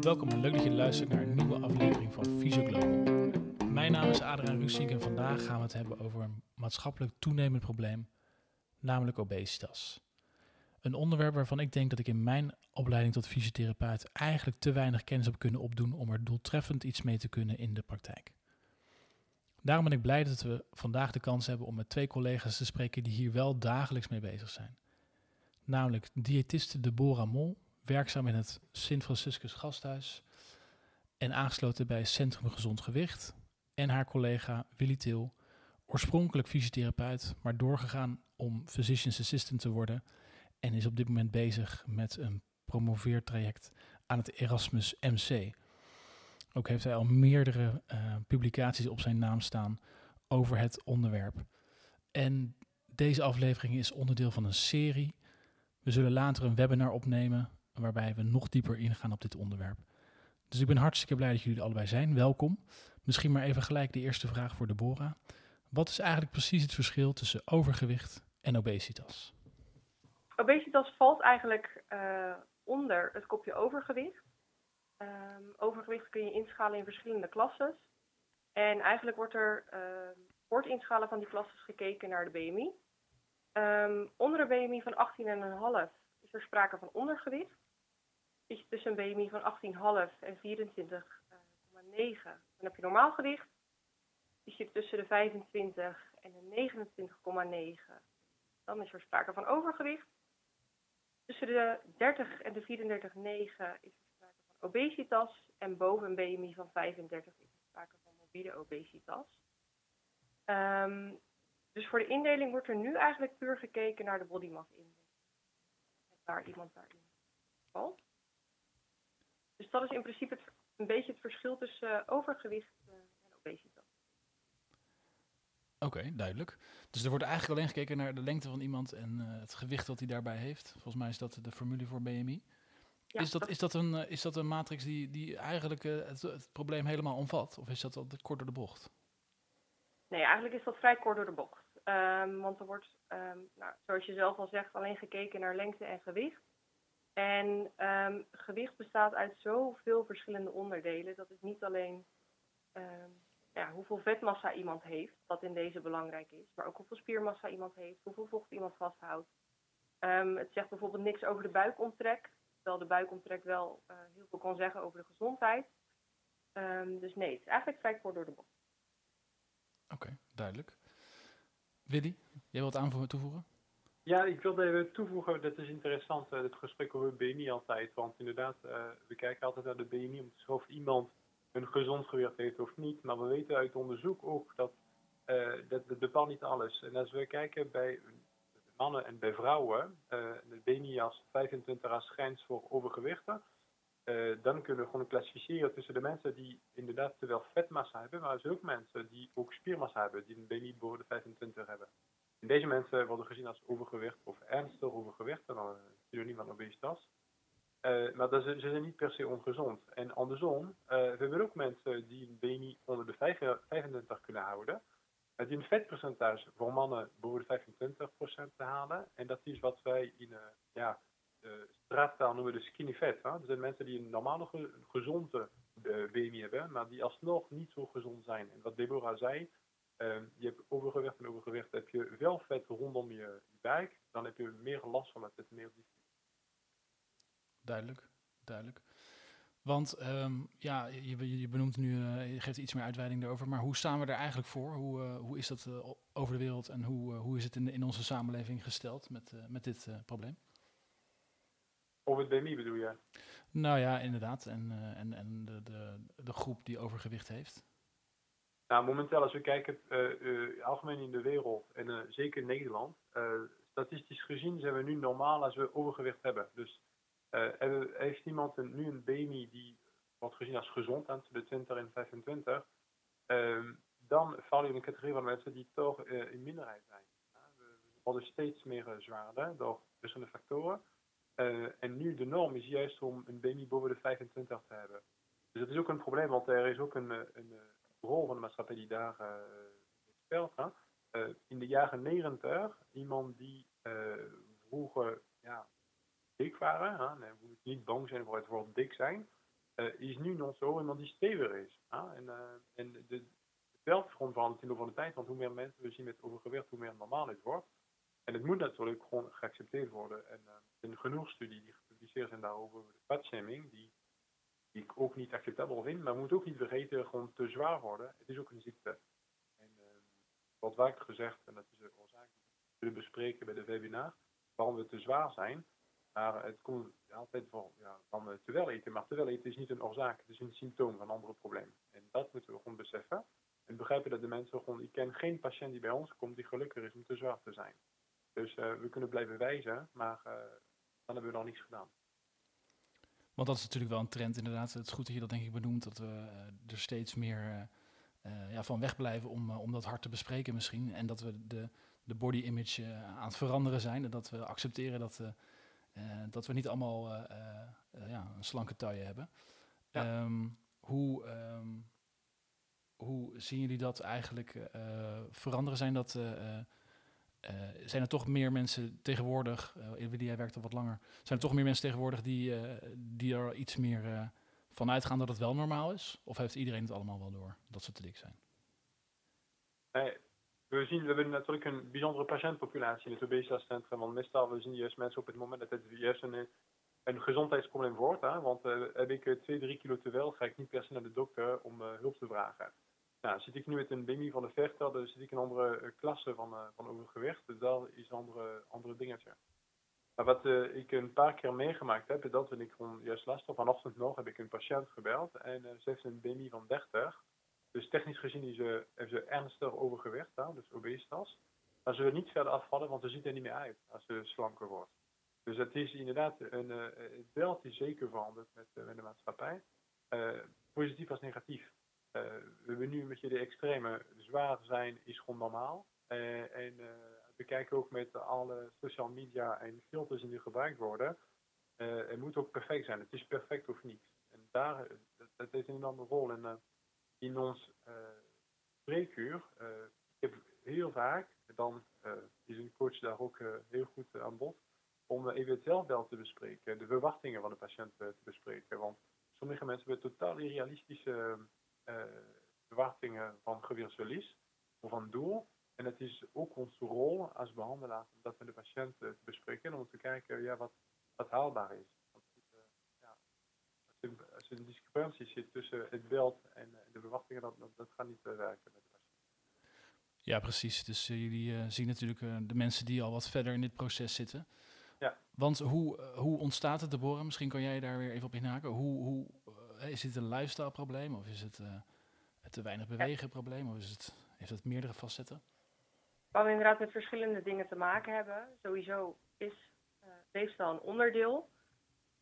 Welkom en leuk dat je luistert naar een nieuwe aflevering van Visio Global. Mijn naam is Adriaan Russink en vandaag gaan we het hebben over een maatschappelijk toenemend probleem, namelijk obesitas. Een onderwerp waarvan ik denk dat ik in mijn opleiding tot fysiotherapeut eigenlijk te weinig kennis heb kunnen opdoen om er doeltreffend iets mee te kunnen in de praktijk. Daarom ben ik blij dat we vandaag de kans hebben om met twee collega's te spreken die hier wel dagelijks mee bezig zijn. Namelijk diëtiste Deborah Mol, werkzaam in het Sint Franciscus Gasthuis en aangesloten bij Centrum Gezond Gewicht. En haar collega Willy Til, oorspronkelijk fysiotherapeut, maar doorgegaan om physician's assistant te worden en is op dit moment bezig met een promoveertraject aan het Erasmus MC. Ook heeft hij al meerdere uh, publicaties op zijn naam staan over het onderwerp. En deze aflevering is onderdeel van een serie. We zullen later een webinar opnemen waarbij we nog dieper ingaan op dit onderwerp. Dus ik ben hartstikke blij dat jullie er allebei zijn. Welkom. Misschien maar even gelijk de eerste vraag voor Deborah. Wat is eigenlijk precies het verschil tussen overgewicht en obesitas? Obesitas valt eigenlijk uh, onder het kopje overgewicht. Um, overgewicht kun je inschalen in verschillende klassen. En eigenlijk wordt er uh, voor het inschalen van die klassen gekeken naar de BMI. Um, onder een BMI van 18,5 is er sprake van ondergewicht. Is je tussen een BMI van 18,5 en 24,9, dan heb je normaal gewicht. Is je tussen de 25 en de 29,9, dan is er sprake van overgewicht. Tussen de 30 en de 34,9 is er sprake van obesitas. En boven een BMI van 35 is er sprake van morbide obesitas. Um, dus voor de indeling wordt er nu eigenlijk puur gekeken naar de body mass index. Waar iemand daarin valt. Dus dat is in principe het, een beetje het verschil tussen uh, overgewicht uh, en obesitas. Oké, okay, duidelijk. Dus er wordt eigenlijk alleen gekeken naar de lengte van iemand en uh, het gewicht dat hij daarbij heeft. Volgens mij is dat de formule voor BMI. Ja, is, dat, dat, is, dat een, is dat een matrix die, die eigenlijk het, het, probleem helemaal omvat? Of is dat al kort door de bocht? Nee, eigenlijk is dat vrij kort door de bocht. Um, want er wordt, um, nou, zoals je zelf al zegt, alleen gekeken naar lengte en gewicht. En um, gewicht bestaat uit zoveel verschillende onderdelen. Dat is niet alleen ja, hoeveel vetmassa iemand heeft, wat in deze belangrijk is, maar ook hoeveel spiermassa iemand heeft, hoeveel vocht iemand vasthoudt. het zegt bijvoorbeeld niks over de buikomtrek, terwijl de buikomtrek wel uh, heel veel kan zeggen over de gezondheid. dus nee, het is eigenlijk vrij kort door de bocht. Oké, duidelijk. Willy, jij wilt aan toevoegen? Ja, ik wilde even toevoegen, dat is interessant, het gesprek over BMI altijd. Want inderdaad, uh, we kijken altijd naar de BMI om te zien of iemand een gezond gewicht heeft of niet. Maar we weten uit onderzoek ook dat uh, dat, dat bepaalt niet alles. En als we kijken bij mannen en bij vrouwen, de BMI als 25 als grens voor overgewichten, dan kunnen we gewoon klassificeren tussen de mensen die inderdaad veel vetmassa hebben, maar er zijn ook mensen die ook spiermassa hebben, die een BMI boven de 25 hebben. En deze mensen worden gezien als overgewicht of ernstig overgewicht, dan een synoniem van obesitas. Uh, maar dat, ze, ze zijn niet per se ongezond. En andersom, uh, we hebben ook mensen die een BMI onder de 25 kunnen houden, uh, die een vetpercentage voor mannen boven de 25% te halen. En dat is wat wij in ja, straattaal noemen de skinny fat. Hè? Dat zijn mensen die een normale ge gezonde BMI hebben, maar die alsnog niet zo gezond zijn. En wat Deborah zei, je hebt overgewicht en overgewicht heb je veel vet rondom je buik, dan heb je meer last van het, meer Duidelijk, duidelijk. Want um, ja, je, je, benoemt nu, uh, je geeft iets meer uitweiding daarover, maar hoe staan we er eigenlijk voor? Hoe, uh, hoe is dat uh, over de wereld en hoe, hoe is het in, in onze samenleving gesteld met, met dit probleem? Over het BMI bedoel je? Nou ja, inderdaad. En, en, en de, de, de groep die overgewicht heeft. Nou, momenteel als we kijken uh, algemeen in de wereld en uh, zeker in Nederland, statistisch gezien zijn we nu normaal als we overgewicht hebben. Dus heeft iemand een, nu een BMI die wordt gezien als gezond aan de 20 en 25, ehm, dan val je in de categorie van mensen die toch in minderheid zijn. we worden steeds meer zwaarder door verschillende factoren. en nu de norm is juist om een BMI boven de 25 te hebben. Dus dat is ook een probleem, want er is ook een, een rol van de maatschappij die daar uh, speelt. Hè? Uh, in de jaren 90, iemand die uh, vroeger ja, dik waren, hè? Moeten niet bang zijn voor het woord dik zijn, is nu nog zo iemand die steviger is. En, en de, de veld gewoon verandert in de van de tijd, want hoe meer mensen we zien met overgewicht, hoe meer normaal het wordt. En het moet natuurlijk gewoon geaccepteerd worden. En er zijn genoeg studies die gepubliceerd zijn daarover, de fatshaming, die, die ik ook niet acceptabel vind. Maar we moeten ook niet vergeten, gewoon te zwaar worden. Het is ook een ziekte. En wat vaak gezegd, en dat is de oorzaak die we bespreken bij de webinar, waarom we te zwaar zijn. Maar het komt altijd voor, van te wel eten. Maar te wel eten is niet een oorzaak, het is een symptoom van andere problemen. En dat moeten we gewoon beseffen. En begrijpen dat de mensen gewoon, ik ken geen patiënt die bij ons komt die gelukkig is om te zwaar te zijn. Dus uh, we kunnen blijven wijzen, maar uh, dan hebben we nog niets gedaan. Want dat is natuurlijk wel een trend inderdaad. Het is goed dat je dat denk ik benoemt, dat we uh, er steeds meer ja, van wegblijven om, om dat hard te bespreken misschien. En dat we de, de body image aan het veranderen zijn. En dat we accepteren dat, dat we niet allemaal ja, een slanke taille hebben. Ja. Um, hoe... Um, hoe zien jullie dat eigenlijk uh, veranderen? Zijn, dat, uh, uh, zijn er toch meer mensen tegenwoordig, uh, jij werkt al wat langer, zijn er toch meer mensen tegenwoordig die, die er iets meer van uitgaan dat het wel normaal is? Of heeft iedereen het allemaal wel door dat ze te dik zijn? We, zien, we hebben natuurlijk een bijzondere patiëntpopulatie in het obesitascentrum, want meestal we zien juist mensen op het moment dat het juist een, een gezondheidsprobleem wordt. Hè? Want heb ik 2, 3 kilo te wel, ga ik niet per se naar de dokter om hulp te vragen. Nou, zit ik nu met een BMI van de vechter, dan zit ik in een andere eh, klasse van, uh, van overgewicht. Dus dat is een andere, andere dingetje. Maar wat uh, ik een paar keer meegemaakt heb, dat vind ik gewoon juist lastig. Vanochtend nog heb ik een patiënt gebeld en ze heeft een BMI van 30. Dus technisch gezien is ze, heeft ze ernstig overgewicht, hè, dus obesitas. Maar ze wil niet verder afvallen, want ze ziet er niet meer uit als ze slanker wordt. Dus het is inderdaad een, het beeld is zeker veranderd met, met de maatschappij. positief als negatief. Uh, we hebben nu een beetje de extreme. Zwaar zijn is gewoon normaal. Uh, en uh, we kijken ook met alle social media en filters die gebruikt worden. het moet ook perfect zijn. Het is perfect of niet. En daar, dat, dat heeft een enorme rol. En in ons spreekuur, ik heb heel vaak, dan is een coach daar ook heel goed aan bod, om even het zelfbeeld te bespreken, de verwachtingen van de patiënt te bespreken. Want sommige mensen hebben totaal irrealistische eh, verwachtingen van gewichtsverlies of van doel. En het is ook onze rol als behandelaar om dat met de patiënt te bespreken om te kijken ja, wat, wat haalbaar is. Want, uh, ja, als, er, een discrepantie zit tussen het beeld en de verwachtingen, dat, dat, dat gaat niet werken met de patiënt. Ja, precies. Dus uh, jullie uh, zien natuurlijk uh, de mensen die al wat verder in dit proces zitten. Ja. Want hoe, hoe ontstaat het, Deborah? Misschien kan jij daar weer even op inhaken. Hoe, hoe is dit een lifestyle probleem of is het uh, te weinig bewegen probleem of is het, heeft het meerdere facetten? Waar we inderdaad met verschillende dingen te maken hebben. Sowieso is uh, leefstijl een onderdeel.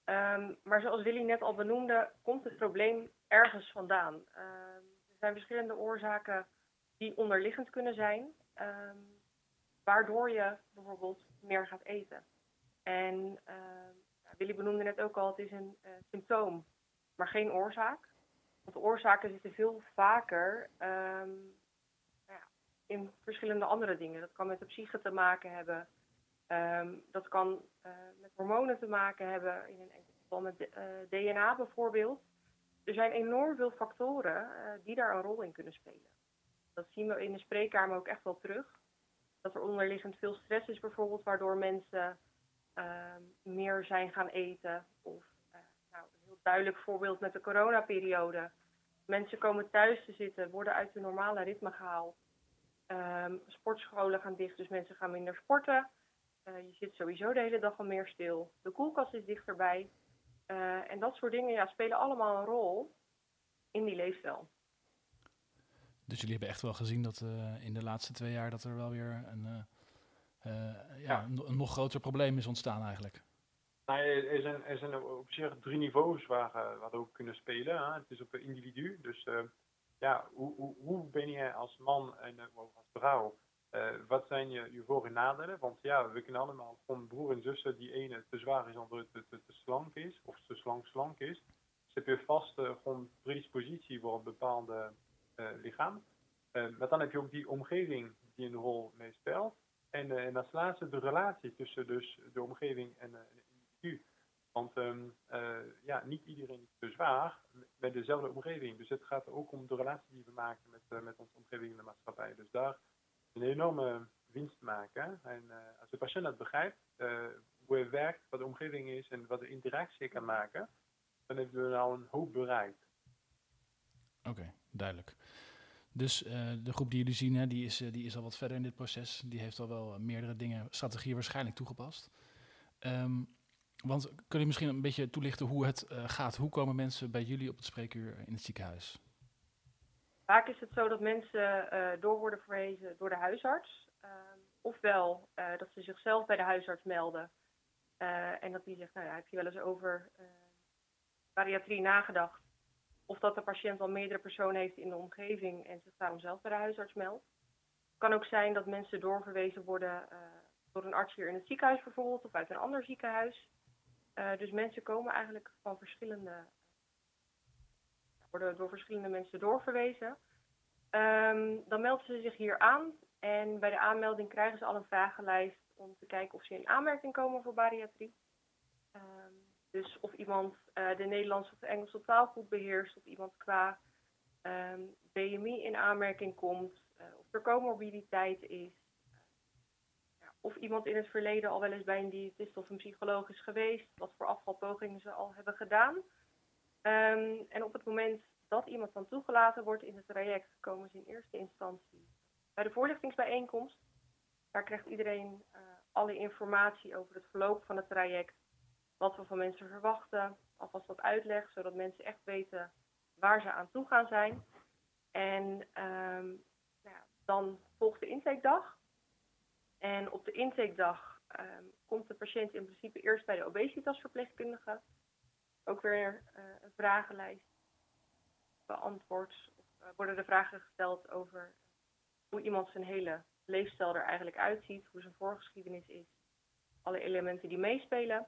Um, maar zoals Willy net al benoemde, komt het probleem ergens vandaan. Um, er zijn verschillende oorzaken die onderliggend kunnen zijn, um, waardoor je bijvoorbeeld meer gaat eten. En Willy benoemde net ook al, het is een uh, symptoom maar geen oorzaak. Want de oorzaken zitten veel vaker um, ja, in verschillende andere dingen. Dat kan met de psyche te maken hebben. Um, dat kan uh, met hormonen te maken hebben, in een enkel geval met uh, eh, DNA bijvoorbeeld. Er zijn enorm veel factoren uh, die daar een rol in kunnen spelen. Dat zien we in de spreekkamer ook echt wel terug. Dat er onderliggend veel stress is bijvoorbeeld, waardoor mensen um, meer zijn gaan eten of duidelijk voorbeeld met de coronaperiode. Mensen komen thuis te zitten, worden uit hun normale ritme gehaald. Um, sportscholen gaan dicht, dus mensen gaan minder sporten. Uh, je zit sowieso de hele dag al meer stil. De koelkast is dichterbij. Uh, en dat soort dingen ja, spelen allemaal een rol in die leefstijl. Dus jullie hebben echt wel gezien dat uh, in de laatste twee jaar dat er wel weer een, ja, ja. Een, een nog groter probleem is ontstaan eigenlijk. Nou, er, zijn, op zich drie niveaus waar, uh, waar we ook kunnen spelen. Hè. Het is op individu. Dus uh, ja, hoe, hoe, hoe, ben je als man en uh, als vrouw? wat zijn je, je voor- en nadelen? Want ja, we kennen allemaal van broer en zussen die ene te zwaar is, andere te, te, te slank is. Of te slank slank is. Dus heb je vast gewoon predispositie voor een bepaalde lichaam. maar dan heb je ook die omgeving die een rol meespeelt. En, en als laatste de relatie tussen dus de omgeving en, Want ehm, eh, ja, niet iedereen is te zwaar met dezelfde omgeving. Dus het gaat ook om de relatie die we maken met, uh, met onze omgeving in de maatschappij. Dus daar een enorme winst maken. En uh, als de patiënt dat begrijpt, hoe hij werkt, wat de omgeving is en wat de interactie kan maken, dan hebben we al een hoop bereikt. Oké, duidelijk. Dus de groep die jullie zien, hè, die, is, die is al wat verder in dit proces. Die heeft al wel meerdere dingen, strategieën waarschijnlijk toegepast. Um, want kun je misschien een beetje toelichten hoe het uh, gaat? Hoe komen mensen bij jullie op het spreekuur in het ziekenhuis? Vaak is het zo dat mensen uh, door worden verwezen door de huisarts. Uh, ofwel dat ze zichzelf bij de huisarts melden. en dat die zegt, nou ja, heb je wel eens over bariatrie nagedacht? Of dat de patiënt al meerdere personen heeft in de omgeving en zich daarom zelf bij de huisarts meldt. Het kan ook zijn dat mensen doorverwezen worden door een arts hier in het ziekenhuis bijvoorbeeld of uit een ander ziekenhuis. Uh, dus mensen komen eigenlijk van verschillende, worden door verschillende mensen doorverwezen. Um, dan melden ze zich hier aan en bij de aanmelding krijgen ze al een vragenlijst om te kijken of ze in aanmerking komen voor bariatrie. Um, dus of iemand uh, de Nederlandse of de Engelse taal goed beheerst, of iemand qua ehm, BMI in aanmerking komt, uh, of er comorbiditeit is, of iemand in het verleden al wel eens bij een diëtist of een psycholoog is geweest, wat voor afvalpogingen ze al hebben gedaan. Um, en op het moment dat iemand dan toegelaten wordt in het traject, komen ze in eerste instantie bij de voorlichtingsbijeenkomst. Daar krijgt iedereen uh, alle informatie over het verloop van het traject, wat we van mensen verwachten, alvast wat uitleg, zodat mensen echt weten waar ze aan toe gaan zijn. En um, nou dan volgt de intakedag. En op de intakedag um, komt de patiënt in principe eerst bij de obesitasverpleegkundige. Ook weer uh, een vragenlijst beantwoord. Uh, worden er vragen gesteld over hoe iemand zijn hele leefstijl er eigenlijk uitziet, hoe zijn voorgeschiedenis is, alle elementen die meespelen.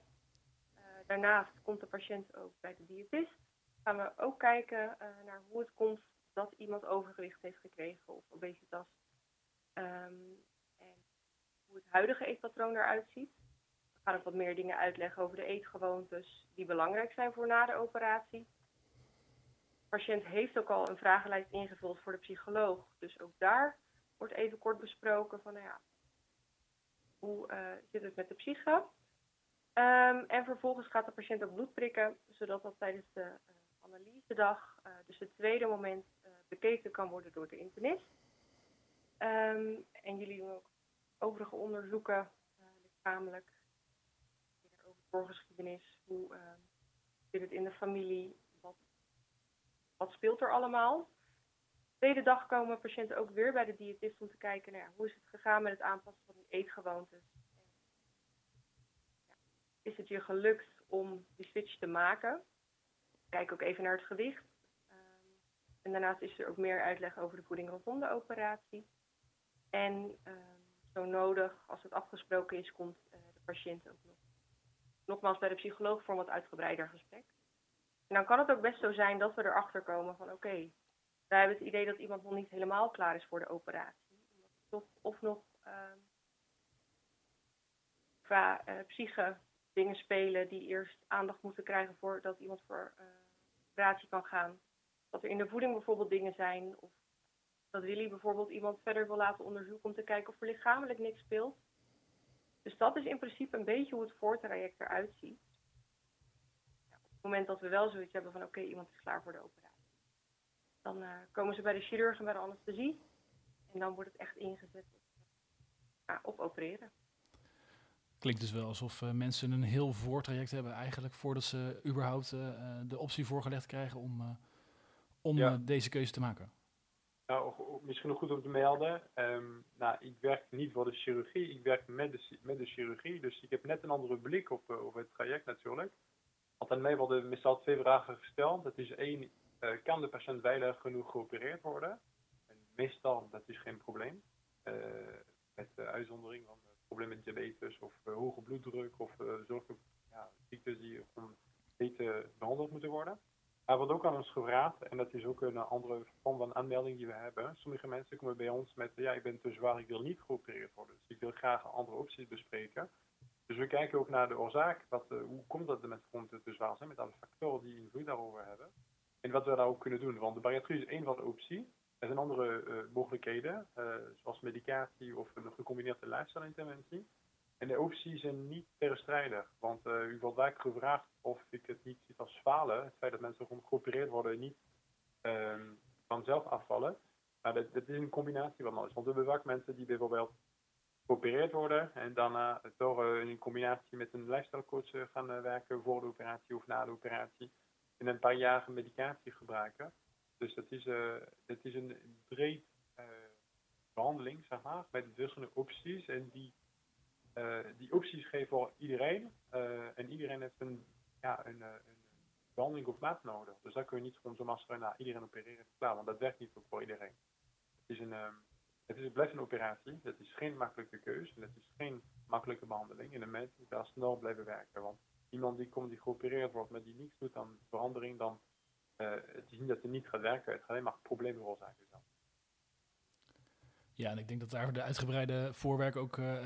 Uh, daarnaast komt de patiënt ook bij de diëtist. Gaan we ook kijken naar hoe het komt dat iemand overgewicht heeft gekregen of obesitas. Um, hoe het huidige eetpatroon eruit ziet. We gaan ook wat meer dingen uitleggen over de eetgewoontes die belangrijk zijn voor na de operatie. De patiënt heeft ook al een vragenlijst ingevuld voor de psycholoog. Dus ook daar wordt even kort besproken van, nou ja, hoe uh, zit het met de psyche? Um, en vervolgens gaat de patiënt ook bloed prikken, zodat dat tijdens de uh, analysedag, uh, dus het tweede moment, bekeken kan worden door de internist. Um, en jullie doen ook overige onderzoeken, uh, lichamelijk, over voorgeschiedenis, hoe uh, zit het in de familie, wat, wat speelt er allemaal. De tweede dag komen patiënten ook weer bij de diëtist om te kijken naar nou hoe is het gegaan met het aanpassen van die eetgewoontes. Is het je gelukt om die switch te maken? Kijk ook even naar het gewicht. Um, en daarnaast is er ook meer uitleg over de voeding rondom de operatie. En um, zo nodig, als het afgesproken is, komt uh, de patiënt ook nog. Nogmaals bij de psycholoog voor een wat uitgebreider gesprek. En dan kan het ook best zo zijn dat we erachter komen van oké, wij hebben het idee dat iemand nog niet helemaal klaar is voor de operatie. Of, of nog uh, qua uh, psyche dingen spelen die eerst aandacht moeten krijgen voordat iemand voor uh, operatie kan gaan. Dat er in de voeding bijvoorbeeld dingen zijn of dat Willy bijvoorbeeld iemand verder wil laten onderzoeken om te kijken of er lichamelijk niks speelt. Dus dat is in principe een beetje hoe het voortraject eruit ziet. Ja, op het moment dat we wel zoiets hebben van oké, okay, iemand is klaar voor de operatie. Dan uh, komen ze bij de chirurg en bij de anesthesie. En dan wordt het echt ingezet op, uh, op opereren. Klinkt dus wel alsof uh, mensen een heel voortraject hebben eigenlijk voordat ze überhaupt de optie voorgelegd krijgen om, om ja. deze keuze te maken. Nou, misschien nog goed om te melden. Um, nou, ik werk niet voor de chirurgie, ik werk met de, met de chirurgie. Dus ik heb net een andere blik op, uh, op het traject natuurlijk. Want aan mij worden meestal twee vragen gesteld. Dat is één, uh, kan de patiënt veilig genoeg geopereerd worden? En meestal, dat is geen probleem. Uh, met de uitzondering van problemen met diabetes of hoge bloeddruk of zulke ja, ziektes die beter behandeld moeten worden. Hij wordt ook aan ons gevraagd, en dat is ook een andere vorm van aanmelding die we hebben. Sommige mensen komen bij ons met, ja, ik ben te zwaar, ik wil niet geopereerd worden. Dus ik wil graag andere opties bespreken. Dus we kijken ook naar de oorzaak. Wat, uh, hoe komt dat de mensen te zwaar zijn met alle factoren die invloed daarover hebben. En wat we daar ook kunnen doen. Want de bariatrie is één van de opties. Er zijn andere uh, mogelijkheden, uh, zoals medicatie of een gecombineerde lifestyle-interventie. En de opties zijn niet tegenstrijdig. Want u wordt vaak gevraagd of ik het niet ziet als falen. Het feit dat mensen gewoon geopereerd worden en niet um, vanzelf afvallen. Maar dat, dat, is een combinatie van alles. Want we hebben vaak mensen die bijvoorbeeld geopereerd worden en daarna toch in combinatie met een lifestylecoach gaan werken voor de operatie of na de operatie. En een paar jaar medicatie gebruiken. Dus dat is, uh, dat is een breed uh, behandeling, zeg maar, met verschillende opties. En die, uh, die opties geven voor iedereen. en iedereen heeft een, ja, een, een behandeling of maat nodig. Dus daar kun je niet gewoon zomaar zeggen, nou, iedereen opereren, klaar. Want dat werkt niet voor iedereen. Het is een, um, het is, blijft een operatie. Het is geen makkelijke keuze. Het is geen makkelijke behandeling. En de mensen daar snel blijven werken. Want iemand die komt, die geopereerd wordt, maar die niets doet aan verandering, dan uh, het is niet dat het niet gaat werken, het gaat alleen maar problemen veroorzaken. Ja, en ik denk dat daar de uitgebreide voorwerk ook uh,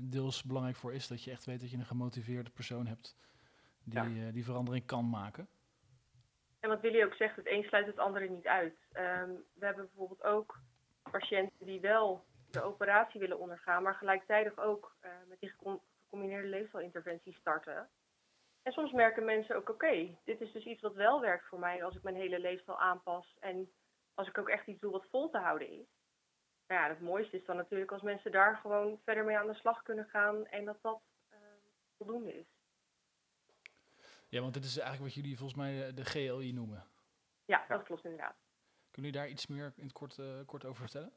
deels belangrijk voor is. Dat je echt weet dat je een gemotiveerde persoon hebt die ja. die verandering kan maken. En wat Willy ook zegt, het een sluit het andere niet uit. Um, we hebben bijvoorbeeld ook patiënten die wel de operatie willen ondergaan, maar gelijktijdig ook uh, met die gecombineerde leefstijlinterventie starten. En soms merken mensen ook, oké, dit is dus iets wat wel werkt voor mij als ik mijn hele leefstijl aanpas. En als ik ook echt iets doe wat vol te houden is. Nou ja, het mooiste is dan natuurlijk als mensen daar gewoon verder mee aan de slag kunnen gaan en dat dat uh, voldoende is. Ja, want dit is eigenlijk wat jullie volgens mij de GLI noemen. Ja, dat klopt inderdaad. Kunnen jullie daar iets meer in het kort, uh, kort over vertellen?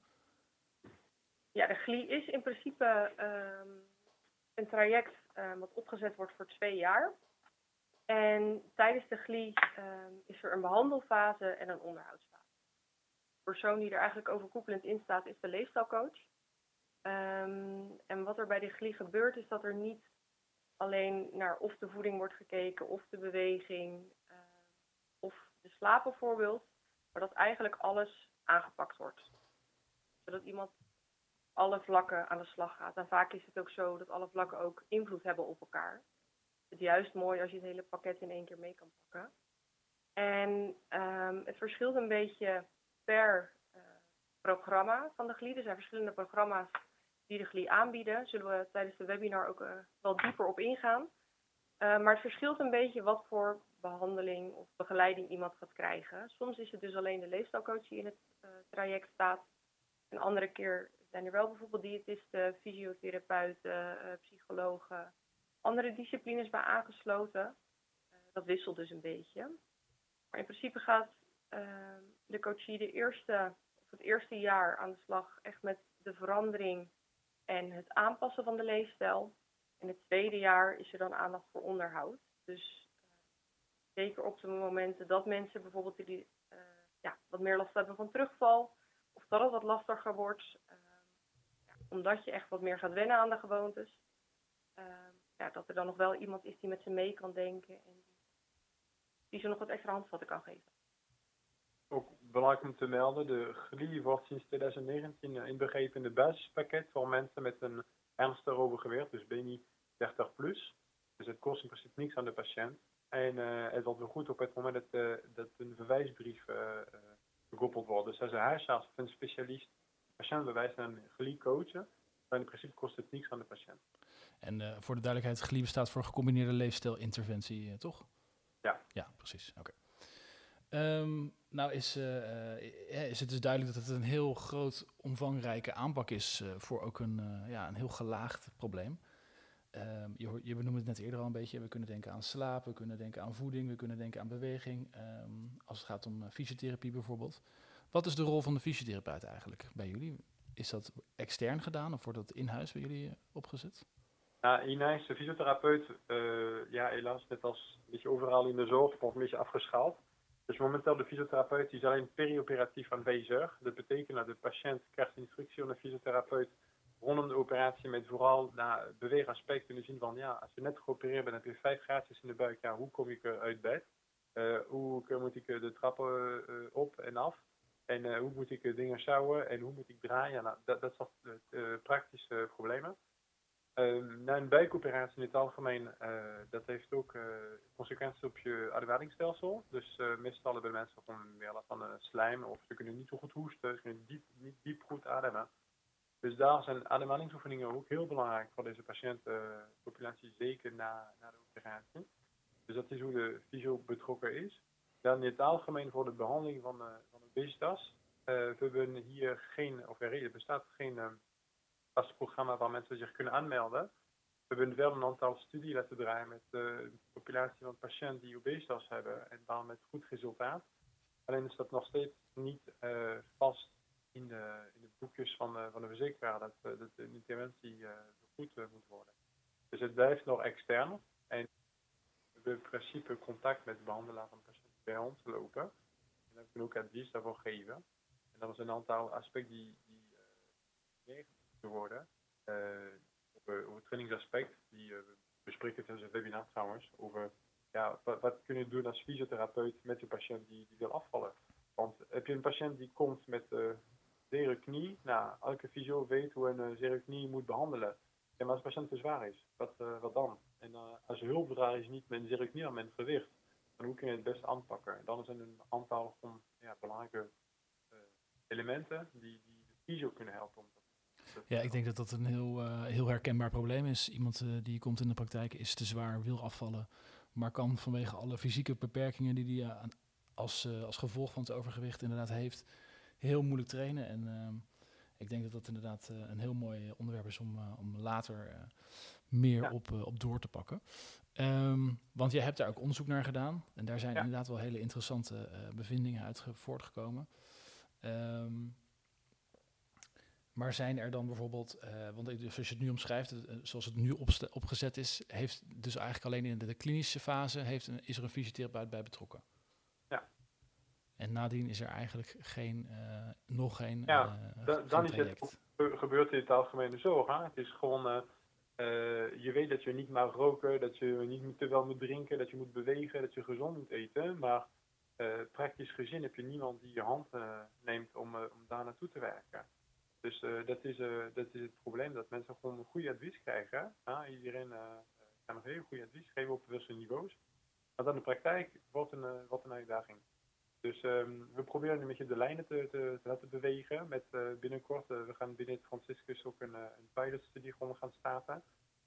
Ja, de GLI is in principe um, een traject um, wat opgezet wordt voor twee jaar. En tijdens de GLI um, is er een behandelfase en een onderhoudsfase. Persoon die er eigenlijk overkoepelend in staat is de leefstijlcoach. Um, en wat er bij de GLI gebeurt is dat er niet alleen naar of de voeding wordt gekeken, of de beweging, uh, of de slaap bijvoorbeeld, maar dat eigenlijk alles aangepakt wordt. Zodat iemand alle vlakken aan de slag gaat. En vaak is het ook zo dat alle vlakken ook invloed hebben op elkaar het juist mooi als je het hele pakket in één keer mee kan pakken. En um, het verschilt een beetje per uh, programma van de GLI. Er zijn verschillende programma's die de GLI aanbieden. Zullen we tijdens de webinar ook uh, wel dieper op ingaan. Uh, maar het verschilt een beetje wat voor behandeling of begeleiding iemand gaat krijgen. Soms is het dus alleen de leefstijlcoach die in het traject staat. Een andere keer zijn er wel bijvoorbeeld diëtisten, fysiotherapeuten, psychologen, andere disciplines bij aangesloten. Dat wisselt dus een beetje. Maar in principe gaat de coachie de eerste, of het eerste jaar aan de slag echt met de verandering en het aanpassen van de leefstijl. En het tweede jaar is er dan aandacht voor onderhoud. Dus uh, zeker op de momenten dat mensen bijvoorbeeld die, ja, wat meer last hebben van terugval, of dat het wat lastiger wordt, ja, omdat je echt wat meer gaat wennen aan de gewoontes ja, dat er dan nog wel iemand is die met ze mee kan denken en die ze nog wat extra handvatten kan geven. Ook belangrijk om te melden, de GLI wordt sinds 2019 inbegrepen in het basispakket voor mensen met een ernstig overgewicht, dus BMI 30 plus. Dus het kost in principe niks aan de patiënt. En uh, het wordt wel goed op het moment dat, uh, dat een verwijsbrief uh, gekoppeld wordt. Dus als een huisarts of een specialist patiënt bewijst aan een GLI coachen, dan in principe kost het niks aan de patiënt. En voor de duidelijkheid, GLIE staat voor gecombineerde leefstijlinterventie, toch? Ja. Ja, precies. Oké. Okay. Um, nou is, uh, is het dus duidelijk dat het een heel groot, omvangrijke aanpak is voor ook een, ja, een heel gelaagd probleem. Um, je, je benoemde het net eerder al een beetje. We kunnen denken aan slaap, we kunnen denken aan voeding, we kunnen denken aan beweging. Um, als het gaat om fysiotherapie bijvoorbeeld. Wat is de rol van de fysiotherapeut eigenlijk bij jullie? Is dat extern gedaan of wordt dat in huis bij jullie opgezet? Nou, Inijs, de fysiotherapeut, ja helaas net als een beetje overal in de zorg, wordt een beetje afgeschaald. Dus momenteel de fysiotherapeut is alleen perioperatief aanwezig. Dat betekent dat de patiënt krijgt instructie van de fysiotherapeut rondom de operatie met vooral naar beweegaspecten in de zin van, ja, als je net geopereerd bent, heb je vijf graadjes in de buik, ja, hoe kom ik uit bed? Uh, hoe moet ik de trappen uh, op en af? En hoe moet ik dingen sjouwen en hoe moet ik draaien? Nou, dat, dat zijn praktische problemen. Ehm, na een buikoperatie in het algemeen, uh, dat heeft ook uh, consequenties op je ademhalingsstelsel. Dus uh, meestal hebben mensen gewoon meer last van slijm of ze kunnen niet zo goed hoesten, ze kunnen niet diep goed ademen. Dus daar zijn ademhalingsoefeningen ook heel belangrijk voor deze patiëntenpopulatie, zeker na, na de operatie. Dus dat is hoe de fysio betrokken is. Dan in het algemeen voor de behandeling van, van obesitas. we hebben hier geen, of er bestaat geen waar mensen zich kunnen aanmelden. We hebben wel een aantal studies laten draaien met de populatie van patiënten die obesitas hebben en dan met goed resultaat. Alleen is dat nog steeds niet uh, vast in de, in de, boekjes van, uh, van de verzekeraar dat, dat de interventie goed moet worden. Dus het blijft nog extern en we hebben in principe contact met de behandelaar van patiënten bij ons lopen. En dan kunnen we ook advies daarvoor geven. En dan is een aantal aspecten die, die te worden. Uh, over, over het trainingsaspect, die uh, we bespreken tijdens een webinar trouwens, over ja, wat, wat kun je doen als fysiotherapeut met je patiënt die, die wil afvallen. Want heb je een patiënt die komt met uh, zere knie, nou, elke fysio weet hoe een zere knie moet behandelen. Ja, maar als de patiënt te zwaar is, wat, wat dan? En als je hulpdrager is niet met een zere knie, maar met een gewicht, dan hoe kun je het best aanpakken? En dan zijn er een aantal van, ja, belangrijke elementen die, die de fysio kunnen helpen om ja, ik denk dat dat een heel, uh, heel herkenbaar probleem is. Iemand uh, die komt in de praktijk, is te zwaar, wil afvallen, maar kan vanwege alle fysieke beperkingen die hij uh, als, als gevolg van het overgewicht inderdaad heeft, heel moeilijk trainen. En ehm, ik denk dat dat inderdaad een heel mooi onderwerp is om, om later meer ja. op, op door te pakken. Um, want jij hebt daar ook onderzoek naar gedaan. En daar zijn ja. inderdaad wel hele interessante bevindingen uit voortgekomen. Um, maar zijn er dan bijvoorbeeld, uh, want als je het nu omschrijft, uh, zoals het nu opgezet is, heeft dus eigenlijk alleen in de, de klinische fase heeft een, is er een fysiotherapeut bij betrokken. Ja. En nadien is er eigenlijk geen, uh, nog geen. Ja, da, dan is het gebeurt in het algemene zo. Hè? Het is gewoon, je weet dat je niet mag roken, dat je niet te veel moet drinken, dat je moet bewegen, dat je gezond moet eten. Maar praktisch gezien heb je niemand die je hand neemt om, om daar naartoe te werken. Dus uh, dat, is, uh, dat is het probleem, dat mensen gewoon een goede advies krijgen. Iedereen uh, kan een heel goed advies geven op verschillende niveaus. Maar dan de praktijk wordt een, wordt een uitdaging. Dus um, we proberen nu met je de lijnen te, te, te laten bewegen. Met binnenkort, we gaan binnen het Franciscus ook een, een pilotstudie gaan starten.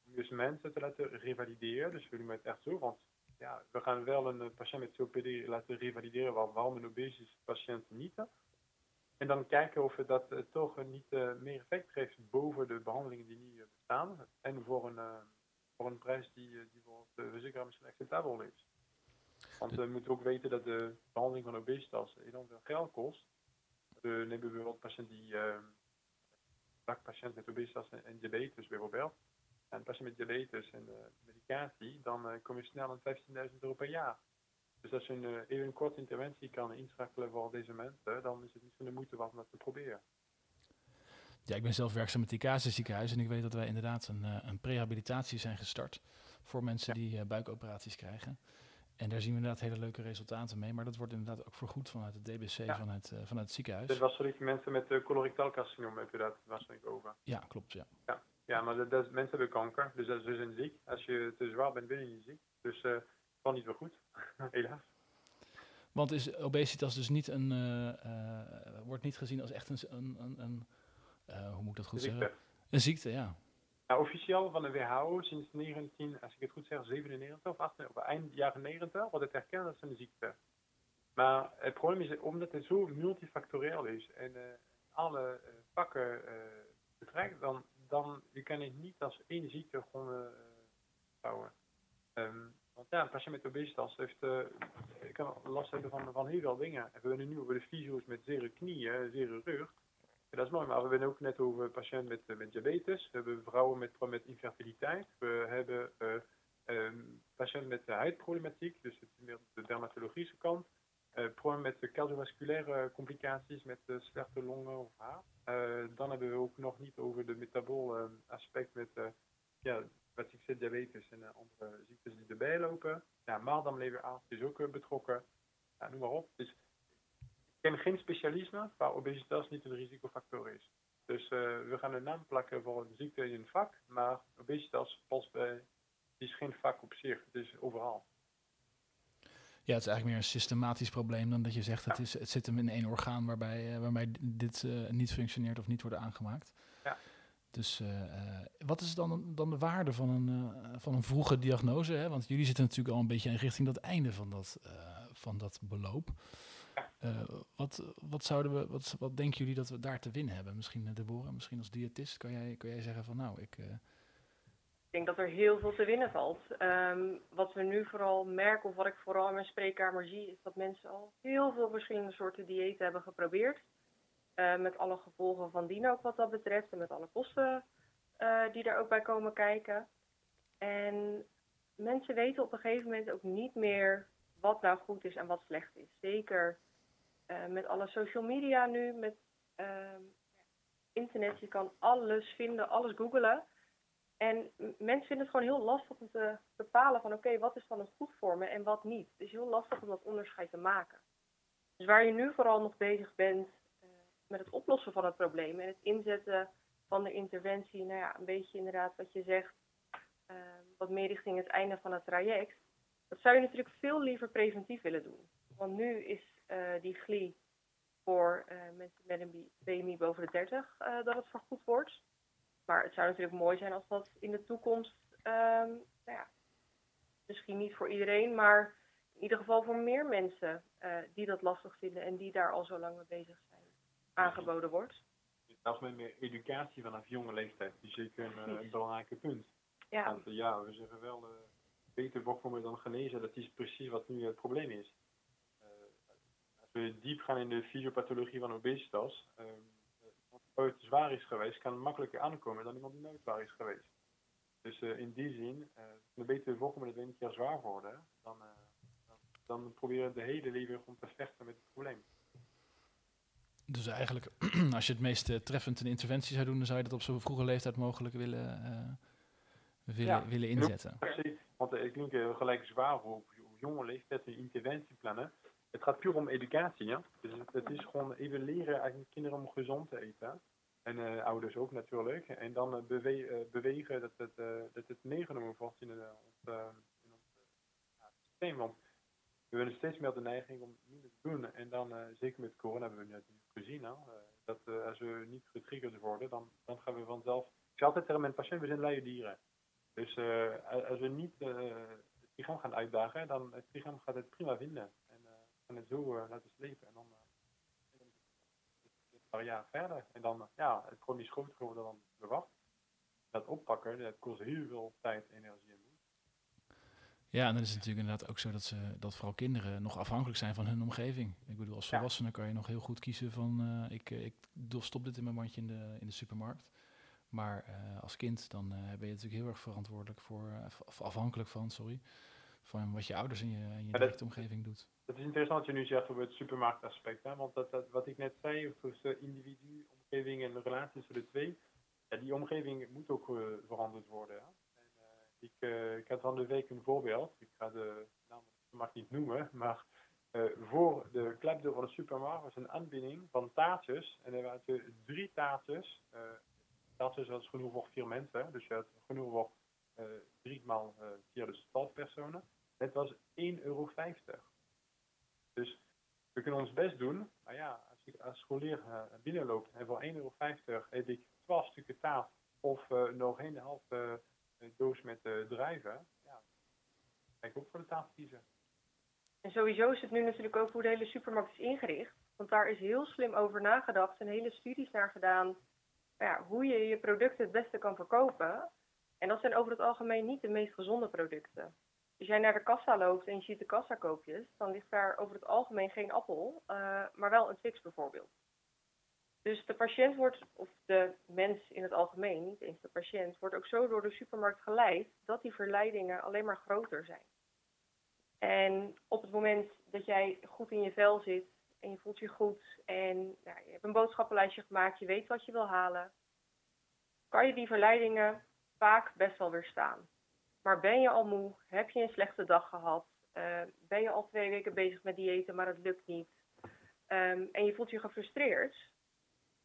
Om dus mensen te laten revalideren. Dus we doen het echt zo, want ja, we gaan wel een patiënt met COPD laten revalideren, waarom een obesitas patiënt niet. En dan kijken of dat uh, toch niet uh, meer effect geeft boven de behandelingen die nu bestaan. En voor een, voor een prijs die, die voor de verzekeraar misschien acceptabel is. Want we moeten ook weten dat de behandeling van obesitas enorm veel geld kost. We nemen bijvoorbeeld patiënt die, patiënt met obesitas en, diabetes bijvoorbeeld. En patiënt met diabetes en medicatie, dan kom je snel aan 15.000 euro per jaar. Dus als je een, even eh, een korte interventie kan inschakelen voor deze mensen, dan is het niet van de moeite wat om dat te proberen. Ja, ik ben zelf werkzaam met het ziekenhuis en ik weet dat wij inderdaad een, uh, een prehabilitatie zijn gestart voor mensen die uh, buikoperaties krijgen. En daar zien we inderdaad hele leuke resultaten mee, maar dat wordt inderdaad ook vergoed vanuit het DBC ja. vanuit, uh, vanuit het ziekenhuis. Dat was voor mensen met uh, colorectaal carcinoom, heb je dat waarschijnlijk over? Ja, klopt, ja. Ja, ja maar dat, dat, mensen hebben kanker, dus dat is dus een ziek. Als je te zwaar bent, ben je niet ziek. Dus van niet wel goed, helaas. Want is obesitas dus niet een, uh, uh, wordt niet gezien als echt een, een, een, een uh, hoe moet ik dat goed ziekte. zeggen? Een ziekte, ja. Nou, officieel van de WHO sinds 19, als ik het goed zeg, 97 of 98, of eind jaren 90 wordt het erkend als een ziekte. Maar het probleem is, omdat het zo multifactorieel is en alle pakken betrekt, dan, dan je kan het niet als één ziekte gewoon houden. Um, ja, een patiënt met obesitas heeft, uh, kan last hebben van, van heel veel dingen. we hebben nu over de fysio's met zere knieën, zere rug. En dat is mooi, maar we hebben ook net over patiënten met, eh, met diabetes. We hebben vrouwen met, met infertiliteit. We hebben uh, patiënten met huidproblematiek, dus het meer de dermatologische kant. Uh, problemen met cardiovasculaire complicaties, met slechte longen of haar. Dan hebben we ook nog niet over de metabool aspect met ja, wat ik zeg, diabetes en uh, andere ziektes die erbij lopen. Ja, maagdarmleverarts is ook uh, betrokken. Ja, noem maar op. Dus ik ken geen specialisme waar obesitas niet een risicofactor is. Dus we gaan een naam plakken voor een ziekte in een vak, maar obesitas past bij, is geen vak op zich, het is overal. Ja, het is eigenlijk meer een systematisch probleem dan dat je zegt het, is, het zit hem in één orgaan waarbij, waarbij dit niet functioneert of niet wordt aangemaakt. Dus uh, wat is dan, dan de waarde van een, uh, van een vroege diagnose? Hè? Want jullie zitten natuurlijk al een beetje in richting dat einde van dat, uh, van dat beloop. wat, wat, zouden we, wat, wat denken jullie dat we daar te winnen hebben? Misschien Deborah, misschien als diëtist, kan jij, kan jij zeggen van nou, ik... Ik denk dat er heel veel te winnen valt. Um, wat we nu vooral merken, of wat ik vooral in mijn spreekkamer zie, is dat mensen al heel veel verschillende soorten diëten hebben geprobeerd. Uh, met alle gevolgen van dien ook wat dat betreft en met alle kosten uh, die daar ook bij komen kijken. En mensen weten op een gegeven moment ook niet meer wat nou goed is en wat slecht is. Zeker uh, met alle social media nu, met ehm, internet, je kan alles vinden, alles googelen. En mensen vinden het gewoon heel lastig om te bepalen van oké, wat is dan een goed voor me en wat niet. Het is heel lastig om dat onderscheid te maken. Dus waar je nu vooral nog bezig bent met het oplossen van het probleem en het inzetten van de interventie, nou ja, een beetje inderdaad wat je zegt, uh, wat meer richting het einde van het traject. Dat zou je natuurlijk veel liever preventief willen doen. Want nu is uh, die GLI voor uh, mensen met een BMI boven de 30 dat het vergoed wordt. Maar het zou natuurlijk mooi zijn als dat in de toekomst, um, nou ja, misschien niet voor iedereen, maar in ieder geval voor meer mensen die dat lastig vinden en die daar al zo lang mee bezig zijn aangeboden wordt. Dat is met meer educatie vanaf jonge leeftijd. Die is zeker een, een belangrijke punt. Ja. Want ja, we zeggen wel, uh, beter voorkomen dan genezen. Dat is precies wat nu het probleem is. Uh, als we diep gaan in de fysiopathologie van obesitas, uh, iemand die ooit zwaar is geweest, kan makkelijker aankomen dan iemand die nooit zwaar is geweest. Dus in die zin, uh, beter voorkomen dat we een keer zwaar worden, dan, dan, dan proberen we de hele leven om te vechten met het probleem. Dus eigenlijk, als je het meest uh, treffend een interventie zou doen, dan zou je dat op zo'n vroege leeftijd mogelijk willen, uh, willen, ja, willen inzetten. Precies, want ik denk uh, gelijk zwaar op jonge leeftijd een interventieplannen. Het gaat puur om educatie, ja. Dus het, is gewoon even leren eigenlijk kinderen om gezond te eten. En ouders ook natuurlijk. En dan bewe bewegen dat het, dat het meegenomen wordt in, ons, in ons systeem. Want we hebben steeds meer de neiging om minder te doen. En dan, zeker met corona hebben we gezien. Hè? dat uh, als we niet getriggerd worden, dan, dan gaan we vanzelf. Ik altijd tegen mijn patiënt, we zijn luie dieren. Dus uh, als we niet het lichaam gaan uitdagen, dan het lichaam gaat het prima vinden. En gaan het zo laten slepen. En dan een paar jaar verder. En dan, ja, het is groter geworden dan verwacht. Dat oppakken, dat kost heel veel tijd, energie en ja, en dan is het natuurlijk inderdaad ook zo dat, ze, dat vooral kinderen nog afhankelijk zijn van hun omgeving. Ik bedoel, als volwassene kan je nog heel goed kiezen van uh, ik, eh, ik stop dit in mijn mandje in de, in de supermarkt. Maar uh, als kind dan uh, ben je natuurlijk heel erg verantwoordelijk voor, afhankelijk van, sorry, van wat je ouders in je, in je directe omgeving doet. Het is interessant wat je nu zegt over het supermarktaspect. Hè? Want dat, dat, wat ik net zei, tussen individu, omgeving en de relatie tussen de twee, ja, die omgeving moet ook veranderd worden. Hè? Ik, uh, ik had van de week een voorbeeld. Ik ga de naam mag niet noemen, maar uh, voor de klapdeur van de supermarkt was een aanbieding van taartjes. En er waren drie taartjes. Uh, taartjes was genoeg voor vier mensen, dus je had genoeg voor drie maal vier, dus twaalf personen. Het was 1,50 euro. Dus we kunnen ons best doen, maar ja, als ik als scholier binnenloop en voor 1,50 euro heb ik 12 stukken taart of nog een half doos met uh, drijven, ja, ik ook voor de tafel kiezen. En sowieso is het nu natuurlijk ook hoe de hele supermarkt is ingericht. Want daar is heel slim over nagedacht en hele studies naar gedaan. Ja, hoe je je producten het beste kan verkopen. En dat zijn over het algemeen niet de meest gezonde producten. Als jij naar de kassa loopt en je ziet de kassakoopjes, dan ligt daar over het algemeen geen appel, uh, maar wel een Twix bijvoorbeeld. Dus de patiënt wordt, of de mens in het algemeen, niet eens de patiënt, wordt ook zo door de supermarkt geleid dat die verleidingen alleen maar groter zijn. En op het moment dat jij goed in je vel zit en je voelt je goed en nou, je hebt een boodschappenlijstje gemaakt, je weet wat je wil halen, kan je die verleidingen vaak best wel weerstaan. Maar ben je al moe, heb je een slechte dag gehad, uh, ben je al twee weken bezig met diëten, maar het lukt niet, um, en je voelt je gefrustreerd,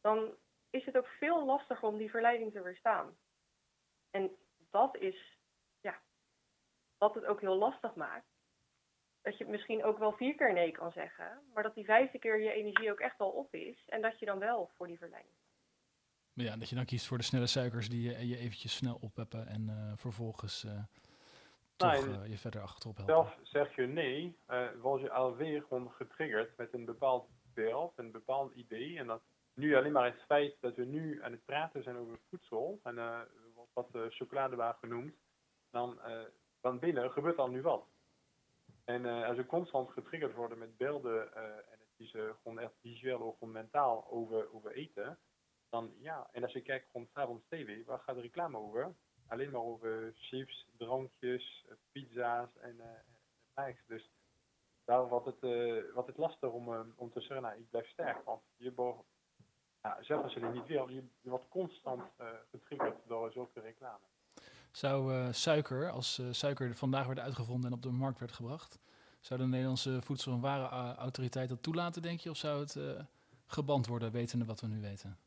dan is het ook veel lastiger om die verleiding te weerstaan. En dat is, ja, wat het ook heel lastig maakt. Dat je misschien ook wel vier keer nee kan zeggen, maar dat die vijfde keer je energie ook echt wel op is en dat je dan wel voor die verleiding. Ja, dat je dan kiest voor de snelle suikers die je, je eventjes snel oppeppen en uh, vervolgens uh, toch uh, je verder achterop helpen. Zelf zeg je nee, was je alweer gewoon getriggerd met een bepaald beeld, een bepaald idee. En dat nu alleen maar het feit dat we nu aan het praten zijn over voedsel, en uh, wat uh, genoemd, dan van binnen gebeurt dan nu wat. En als we constant getriggerd worden met beelden, en het is gewoon echt visueel of gewoon mentaal over, over eten, dan ja, en als je kijkt gewoon s'avonds tv, waar gaat de reclame over? Alleen maar over chips, drankjes, pizza's en uh, Dus daar wordt het, wordt het lastig om, om te zeggen, nou, ik blijf sterk. Want je ja, zelfs als je het niet wil, je, je wordt constant uh, getriggerd door zulke reclame. Zou suiker, als suiker vandaag werd uitgevonden en op de markt werd gebracht, zou de Nederlandse Voedsel- en Warenautoriteit dat toelaten, denk je? Of zou het geband worden, wetende wat we nu weten?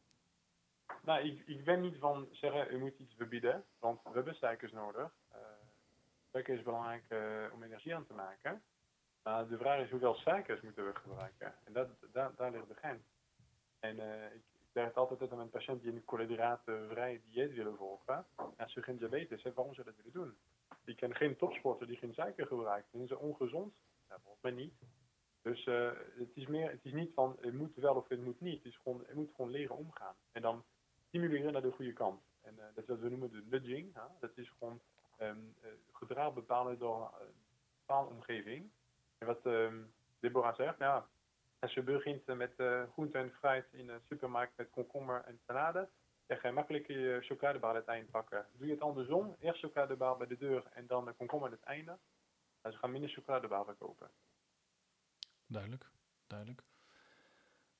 Nou, ik, ik ben niet van zeggen, u moet iets verbieden, want we hebben suikers nodig. Uh, suiker is belangrijk uh, om energie aan te maken. Maar de vraag is hoeveel suikers moeten we gebruiken. En dat, daar, daar ligt de grens. En ik, ik zeg het altijd aan mijn patiënt die een koolhydratenvrij dieet willen volgen. Als ze geen diabetes hebben, waarom ze dat willen doen? Die kennen geen topsporter die geen suiker gebruikt. Vinden ze ongezond? Ja, volgens mij niet. Dus het is meer, het is niet van het moet wel of het moet niet. Het is gewoon, het moet gewoon leren omgaan. En dan stimuleren naar de goede kant. En uh, dat is wat we noemen de nudging. Hè? Dat is gewoon um, gedrag bepalen door een bepaalde omgeving. En wat um, Deborah zegt, ja, als je begint met groente en fruit in een supermarkt met komkommer en salade, dan ga je makkelijk je chocoladebar aan het eind pakken. Doe je het andersom, eerst chocoladebar bij de deur en dan de komkommer aan het einde, dan gaan minder chocoladebar verkopen. Duidelijk, duidelijk.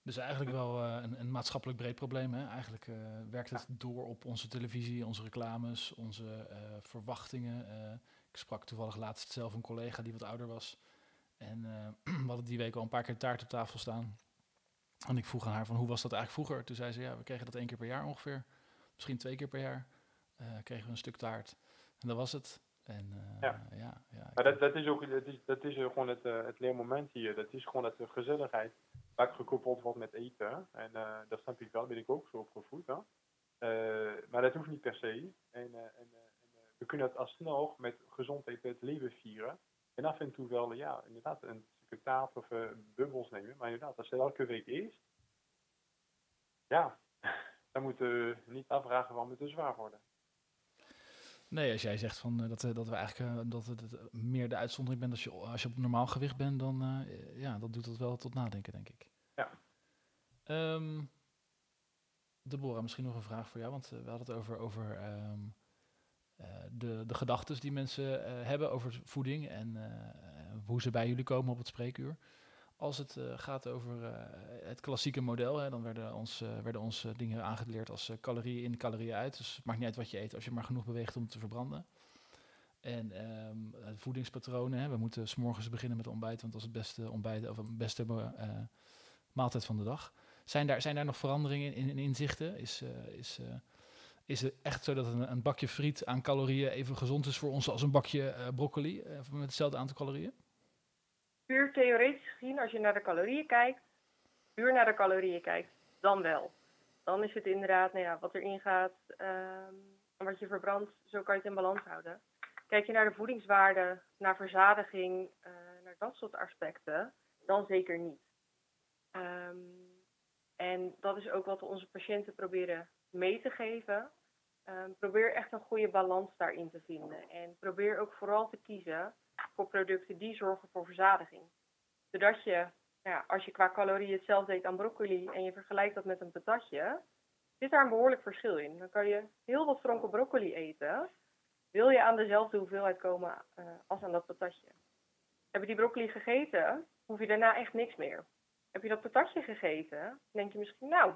Dus eigenlijk wel uh, een, een, maatschappelijk breed probleem. Hè? Eigenlijk uh, werkt het door op onze televisie, onze reclames, onze uh, verwachtingen. ik sprak toevallig laatst zelf een collega die wat ouder was. En we hadden die week al een paar keer taart op tafel staan. En ik vroeg aan haar van hoe was dat eigenlijk vroeger? Toen zei ze ja, we kregen dat één keer per jaar ongeveer. Misschien twee keer per jaar kregen we een stuk taart. En dat was het. En, ja. ja, ja maar dat, dat is ook dat is, dat is gewoon het, het leermoment hier. Dat is gewoon het gezelligheid vaak gekoppeld wordt met eten. En dat snap ik wel, ben ik ook zo opgevoed. Hè? Maar dat hoeft niet per se. En, en we kunnen het alsnog met gezondheid het leven vieren. En af en toe wel, ja, inderdaad, een stukje taart of bubbels nemen. Maar inderdaad, als het elke week is, ja, dan moeten we niet afvragen waarom het te zwaar worden. Nee, als jij zegt van, uh, dat, dat we eigenlijk dat het meer de uitzondering bent als je, als je op normaal gewicht bent, dan uh, ja, dat doet dat wel tot nadenken, denk ik. Ja. Um, Deborah, misschien nog een vraag voor jou, want we hadden het over, over um, de, de gedachten die mensen hebben over voeding en hoe ze bij jullie komen op het spreekuur. Als het gaat over het klassieke model, hè, dan werden ons, werden ons dingen aangeleerd als calorieën in, calorieën uit. Dus het maakt niet uit wat je eet, als je maar genoeg beweegt om te verbranden. En um, voedingspatronen, hè, we moeten s'morgens beginnen met ontbijt, want dat is het beste ontbijt of het beste maaltijd van de dag. Zijn daar, zijn daar nog veranderingen in, in inzichten? Is, is, is het echt zo dat een, een, bakje friet aan calorieën even gezond is voor ons als een bakje broccoli met hetzelfde aantal calorieën? puur theoretisch gezien, als je naar de calorieën kijkt, puur naar de calorieën kijkt, dan wel. Dan is het inderdaad, nou ja, wat erin gaat um, en wat je verbrandt, zo kan je het in balans houden. Kijk je naar de voedingswaarde, naar verzadiging, uh, naar dat soort aspecten, dan zeker niet. Um, en dat is ook wat we onze patiënten proberen mee te geven. Um, probeer echt een goede balans daarin te vinden. En probeer ook vooral te kiezen voor producten die zorgen voor verzadiging. Zodat je, nou ja, als je qua calorieën hetzelfde eet aan broccoli en je vergelijkt dat met een patatje, zit daar een behoorlijk verschil in. Dan kan je heel wat stronken broccoli eten, wil je aan dezelfde hoeveelheid komen uh, als aan dat patatje. Heb je die broccoli gegeten, hoef je daarna echt niks meer. Heb je dat patatje gegeten, denk je misschien, nou,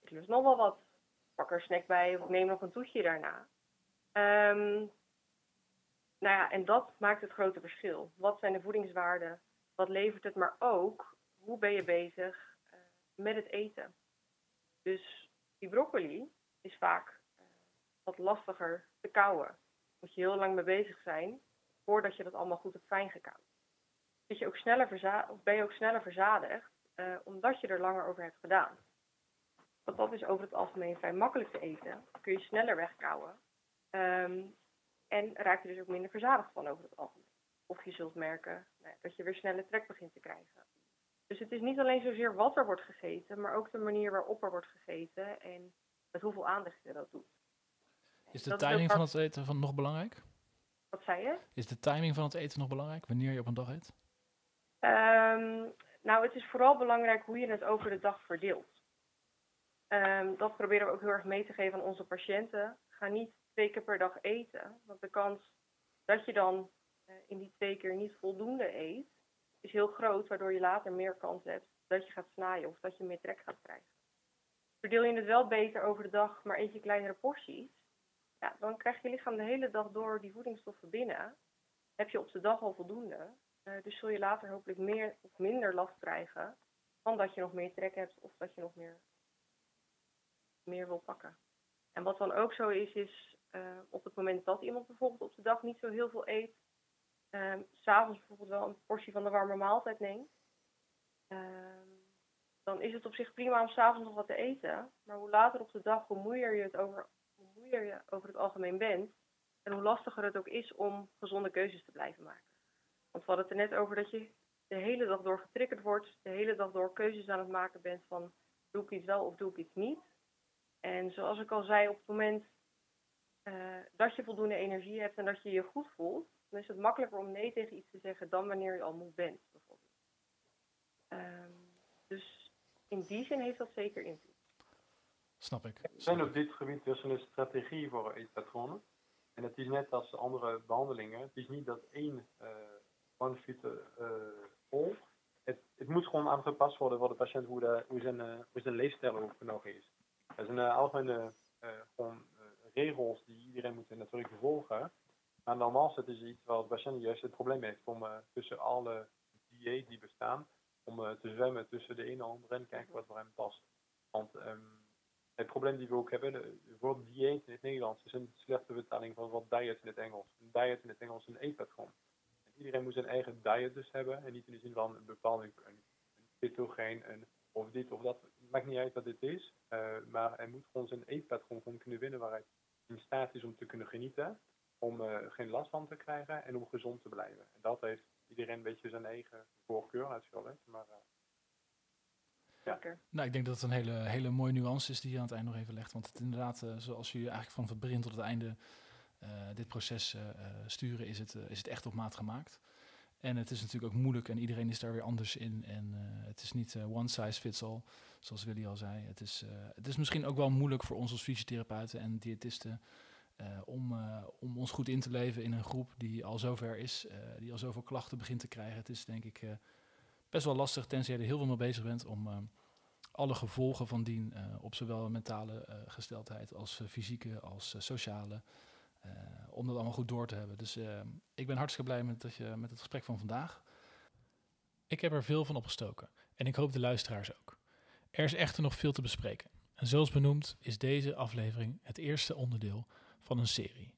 ik lust nog wel wat. Pak er snack bij of neem nog een toetje daarna. Um, nou ja, en dat maakt het grote verschil. Wat zijn de voedingswaarden? Wat levert het? Maar ook, hoe ben je bezig uh, met het eten? Dus Die broccoli is vaak uh, wat lastiger te kauwen. Moet je heel lang mee bezig zijn voordat je dat allemaal goed hebt fijn gekauwd. Zit je ook sneller of ben je ook sneller verzadigd uh, omdat je er langer over hebt gedaan. Want dat is over het algemeen vrij makkelijk te eten. Kun je sneller wegkouwen. Um, en raak je dus ook minder verzadigd van over het algemeen. Of je zult merken nou, dat je weer snelle trek begint te krijgen. Dus het is niet alleen zozeer wat er wordt gegeten, maar ook de manier waarop er wordt gegeten en met hoeveel aandacht je dat doet. Is de timing van het eten van nog belangrijk? Wat zei je? Is de timing van het eten nog belangrijk, wanneer je op een dag eet? Um, nou, het is vooral belangrijk hoe je het over de dag verdeelt. Um, dat proberen we ook heel erg mee te geven aan onze patiënten. Ga niet twee keer per dag eten, want de kans dat je dan uh, in die twee keer niet voldoende eet, is heel groot, waardoor je later meer kans hebt dat je gaat snijden of dat je meer trek gaat krijgen. Verdeel je het wel beter over de dag, maar eet je kleinere porties, ja, dan krijgt je lichaam de hele dag door die voedingsstoffen binnen. Heb je op de dag al voldoende, uh, dus zul je later hopelijk meer of minder last krijgen van dat je nog meer trek hebt of dat je nog meer, meer wil pakken. En wat dan ook zo is, is uh, op het moment dat iemand bijvoorbeeld op de dag niet zo heel veel eet, um, s'avonds bijvoorbeeld wel een portie van de warme maaltijd neemt, um, dan is het op zich prima om s'avonds nog wat te eten. Maar hoe later op de dag, hoe moeier je het over, hoe moeier je over het algemeen bent. En hoe lastiger het ook is om gezonde keuzes te blijven maken. Want we hadden het er net over dat je de hele dag door getriggerd wordt, de hele dag door keuzes aan het maken bent van doe ik iets wel of doe ik iets niet. En zoals ik al zei, op het moment uh, dat je voldoende energie hebt en dat je je goed voelt, dan is het makkelijker om nee tegen iets te zeggen dan wanneer je al moe bent, bijvoorbeeld. Um, dus in die zin heeft dat zeker invloed. Snap ik. Er zijn op dit gebied dus een strategie voor eetpatronen. En het is net als andere behandelingen. Het is niet dat één uh, one fit uh, all. Het, het, moet gewoon aangepast worden voor de patiënt hoe, de, hoe, zijn, uh, hoe zijn leefstijl ook nog is. Dat is een algemene gewoon, regels die iedereen moet natuurlijk volgen. Maar normaal is is iets waar de patiënt juist het probleem heeft om tussen alle dieet die bestaan, om te zwemmen tussen de ene en de andere en kijken wat voor hem past. Want um, het probleem die we ook hebben, het woord dieet in het Nederlands is een slechte vertaling van wat diet in het Engels. Een diet in het Engels is een eetpatroon. En iedereen moet zijn eigen diet dus hebben en niet in de zin van een bepaalde een ketogeen, een, of dit of dat. Het maakt niet uit wat dit is, uh, maar hij moet gewoon zijn eetpatroon gewoon kunnen winnen waar hij in staat is om te kunnen genieten om uh, geen last van te krijgen en om gezond te blijven. En dat heeft iedereen een beetje zijn eigen voorkeur natuurlijk. Maar, uh, ja. Nou, ik denk dat het een hele, hele mooie nuance is die je aan het eind nog even legt. Want het inderdaad, uh, zoals je eigenlijk van het begin tot het einde dit proces sturen, is het, is het echt op maat gemaakt. En het is natuurlijk ook moeilijk en iedereen is daar weer anders in. En het is niet one size fits all, zoals Willy al zei. Het is, het is misschien ook wel moeilijk voor ons als fysiotherapeuten en diëtisten uh, om, uh, om ons goed in te leven in een groep die al zover is, die al zoveel klachten begint te krijgen. Het is denk ik best wel lastig, tenzij je er heel veel mee bezig bent, om alle gevolgen van dien op zowel mentale gesteldheid als fysieke als sociale, om dat allemaal goed door te hebben. Dus ik ben hartstikke blij met, dat je, met het gesprek van vandaag. Ik heb er veel van opgestoken en ik hoop de luisteraars ook. Er is echter nog veel te bespreken. En zoals benoemd is deze aflevering het eerste onderdeel van een serie.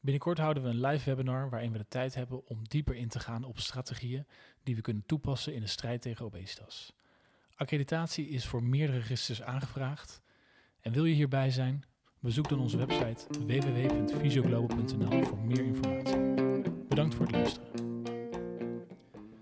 Binnenkort houden we een live webinar waarin we de tijd hebben om dieper in te gaan op strategieën die we kunnen toepassen in de strijd tegen obesitas. Accreditatie is voor meerdere registers aangevraagd. En wil je hierbij zijn? Bezoek dan onze website www.fysioglobal.nl voor meer informatie. Bedankt voor het luisteren.